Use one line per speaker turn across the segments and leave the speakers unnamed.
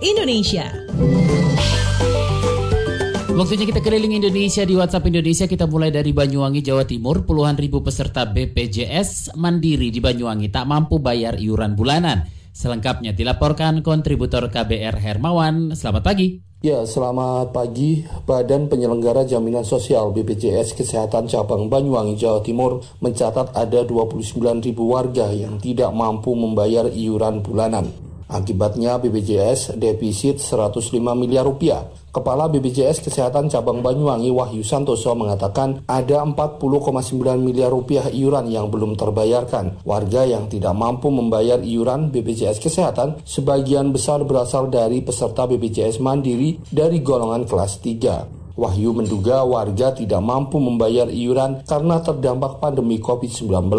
Indonesia.
Waktunya kita keliling Indonesia di WhatsApp Indonesia. Kita mulai dari Banyuwangi, Jawa Timur. Puluhan ribu peserta BPJS Mandiri di Banyuwangi tak mampu bayar iuran bulanan. Selengkapnya dilaporkan kontributor KBR Hermawan. Selamat pagi.
Ya, selamat pagi. Badan Penyelenggara Jaminan Sosial BPJS Kesehatan Cabang Banyuwangi, Jawa Timur mencatat ada 29 ribu warga yang tidak mampu membayar iuran bulanan. Akibatnya BPJS defisit 105 miliar rupiah. Kepala BPJS Kesehatan Cabang Banyuwangi Wahyu Santoso mengatakan ada 40,9 miliar rupiah iuran yang belum terbayarkan. Warga yang tidak mampu membayar iuran BPJS Kesehatan sebagian besar berasal dari peserta BPJS Mandiri dari golongan kelas 3. Wahyu menduga warga tidak mampu membayar iuran karena terdampak pandemi COVID-19.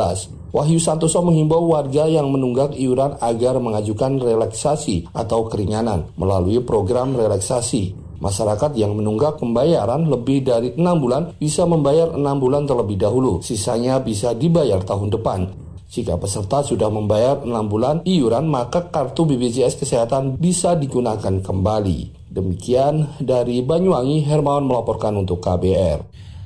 Wahyu Santoso menghimbau warga yang menunggak iuran agar mengajukan relaksasi atau keringanan melalui program relaksasi. Masyarakat yang menunggak pembayaran lebih dari enam bulan bisa membayar enam bulan terlebih dahulu, sisanya bisa dibayar tahun depan. Jika peserta sudah membayar enam bulan iuran, maka kartu BPJS Kesehatan bisa digunakan kembali. Demikian dari Banyuwangi, Hermawan melaporkan untuk KBR.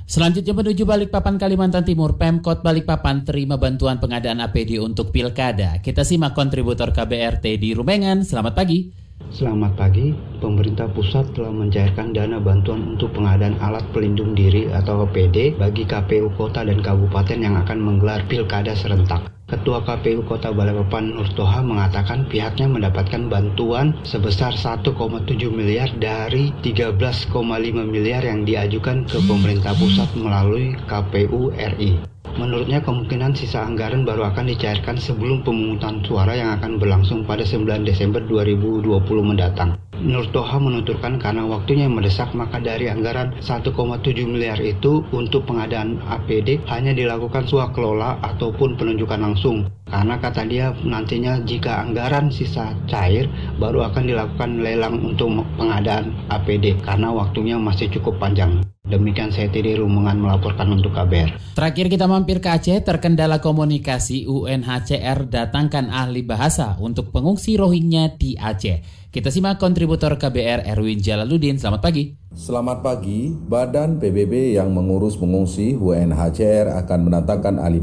Selanjutnya menuju Balikpapan, Kalimantan Timur, Pemkot Balikpapan terima bantuan pengadaan APD untuk Pilkada. Kita simak kontributor KBR Teddy Rumengan. Selamat pagi.
Selamat pagi, pemerintah pusat telah mencairkan dana bantuan untuk pengadaan alat pelindung diri atau APD bagi KPU kota dan kabupaten yang akan menggelar pilkada serentak. Ketua KPU Kota Balikpapan Nur Toha mengatakan pihaknya mendapatkan bantuan sebesar 1,7 miliar dari 13,5 miliar yang diajukan ke pemerintah pusat melalui KPU RI. Menurutnya kemungkinan sisa anggaran baru akan dicairkan sebelum pemungutan suara yang akan berlangsung pada 9 Desember 2020 mendatang. Nur Toha menuturkan karena waktunya mendesak maka dari anggaran 1,7 miliar itu untuk pengadaan APD hanya dilakukan kelola ataupun penunjukan langsung. Karena kata dia nantinya jika anggaran sisa cair baru akan dilakukan lelang untuk pengadaan APD karena waktunya masih cukup panjang. Demikian saya Tiri Rumungan melaporkan untuk KBR.
Terakhir kita mampir ke Aceh, terkendala komunikasi UNHCR datangkan ahli bahasa untuk pengungsi Rohingya di Aceh. Kita simak kontributor KBR Erwin Jalaluddin. Selamat pagi.
Selamat pagi. Badan PBB yang mengurus pengungsi UNHCR akan mendatangkan ahli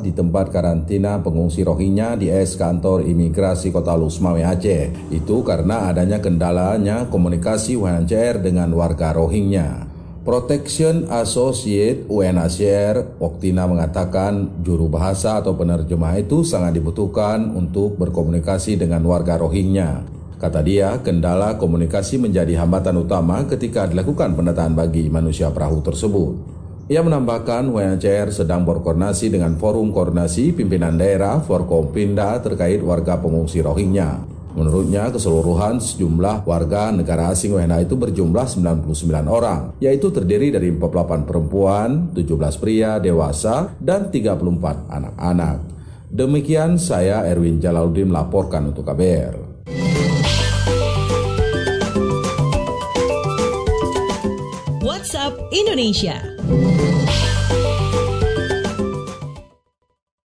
di tempat karantina pengungsi Rohingya di es kantor imigrasi Kota Lusmawe Aceh. Itu karena adanya kendalanya komunikasi UNHCR dengan warga Rohingya. Protection Associate UNHCR Oktina mengatakan juru bahasa atau penerjemah itu sangat dibutuhkan untuk berkomunikasi dengan warga Rohingya. Kata dia, kendala komunikasi menjadi hambatan utama ketika dilakukan pendataan bagi manusia perahu tersebut. Ia menambahkan UNHCR sedang berkoordinasi dengan Forum Koordinasi Pimpinan Daerah Forkompinda terkait warga pengungsi Rohingya. Menurutnya, keseluruhan sejumlah warga negara asing WNA itu berjumlah 99 orang, yaitu terdiri dari 48 perempuan, 17 pria dewasa, dan 34 anak-anak. Demikian saya Erwin Jalaluddin melaporkan untuk KBR.
WhatsApp Indonesia.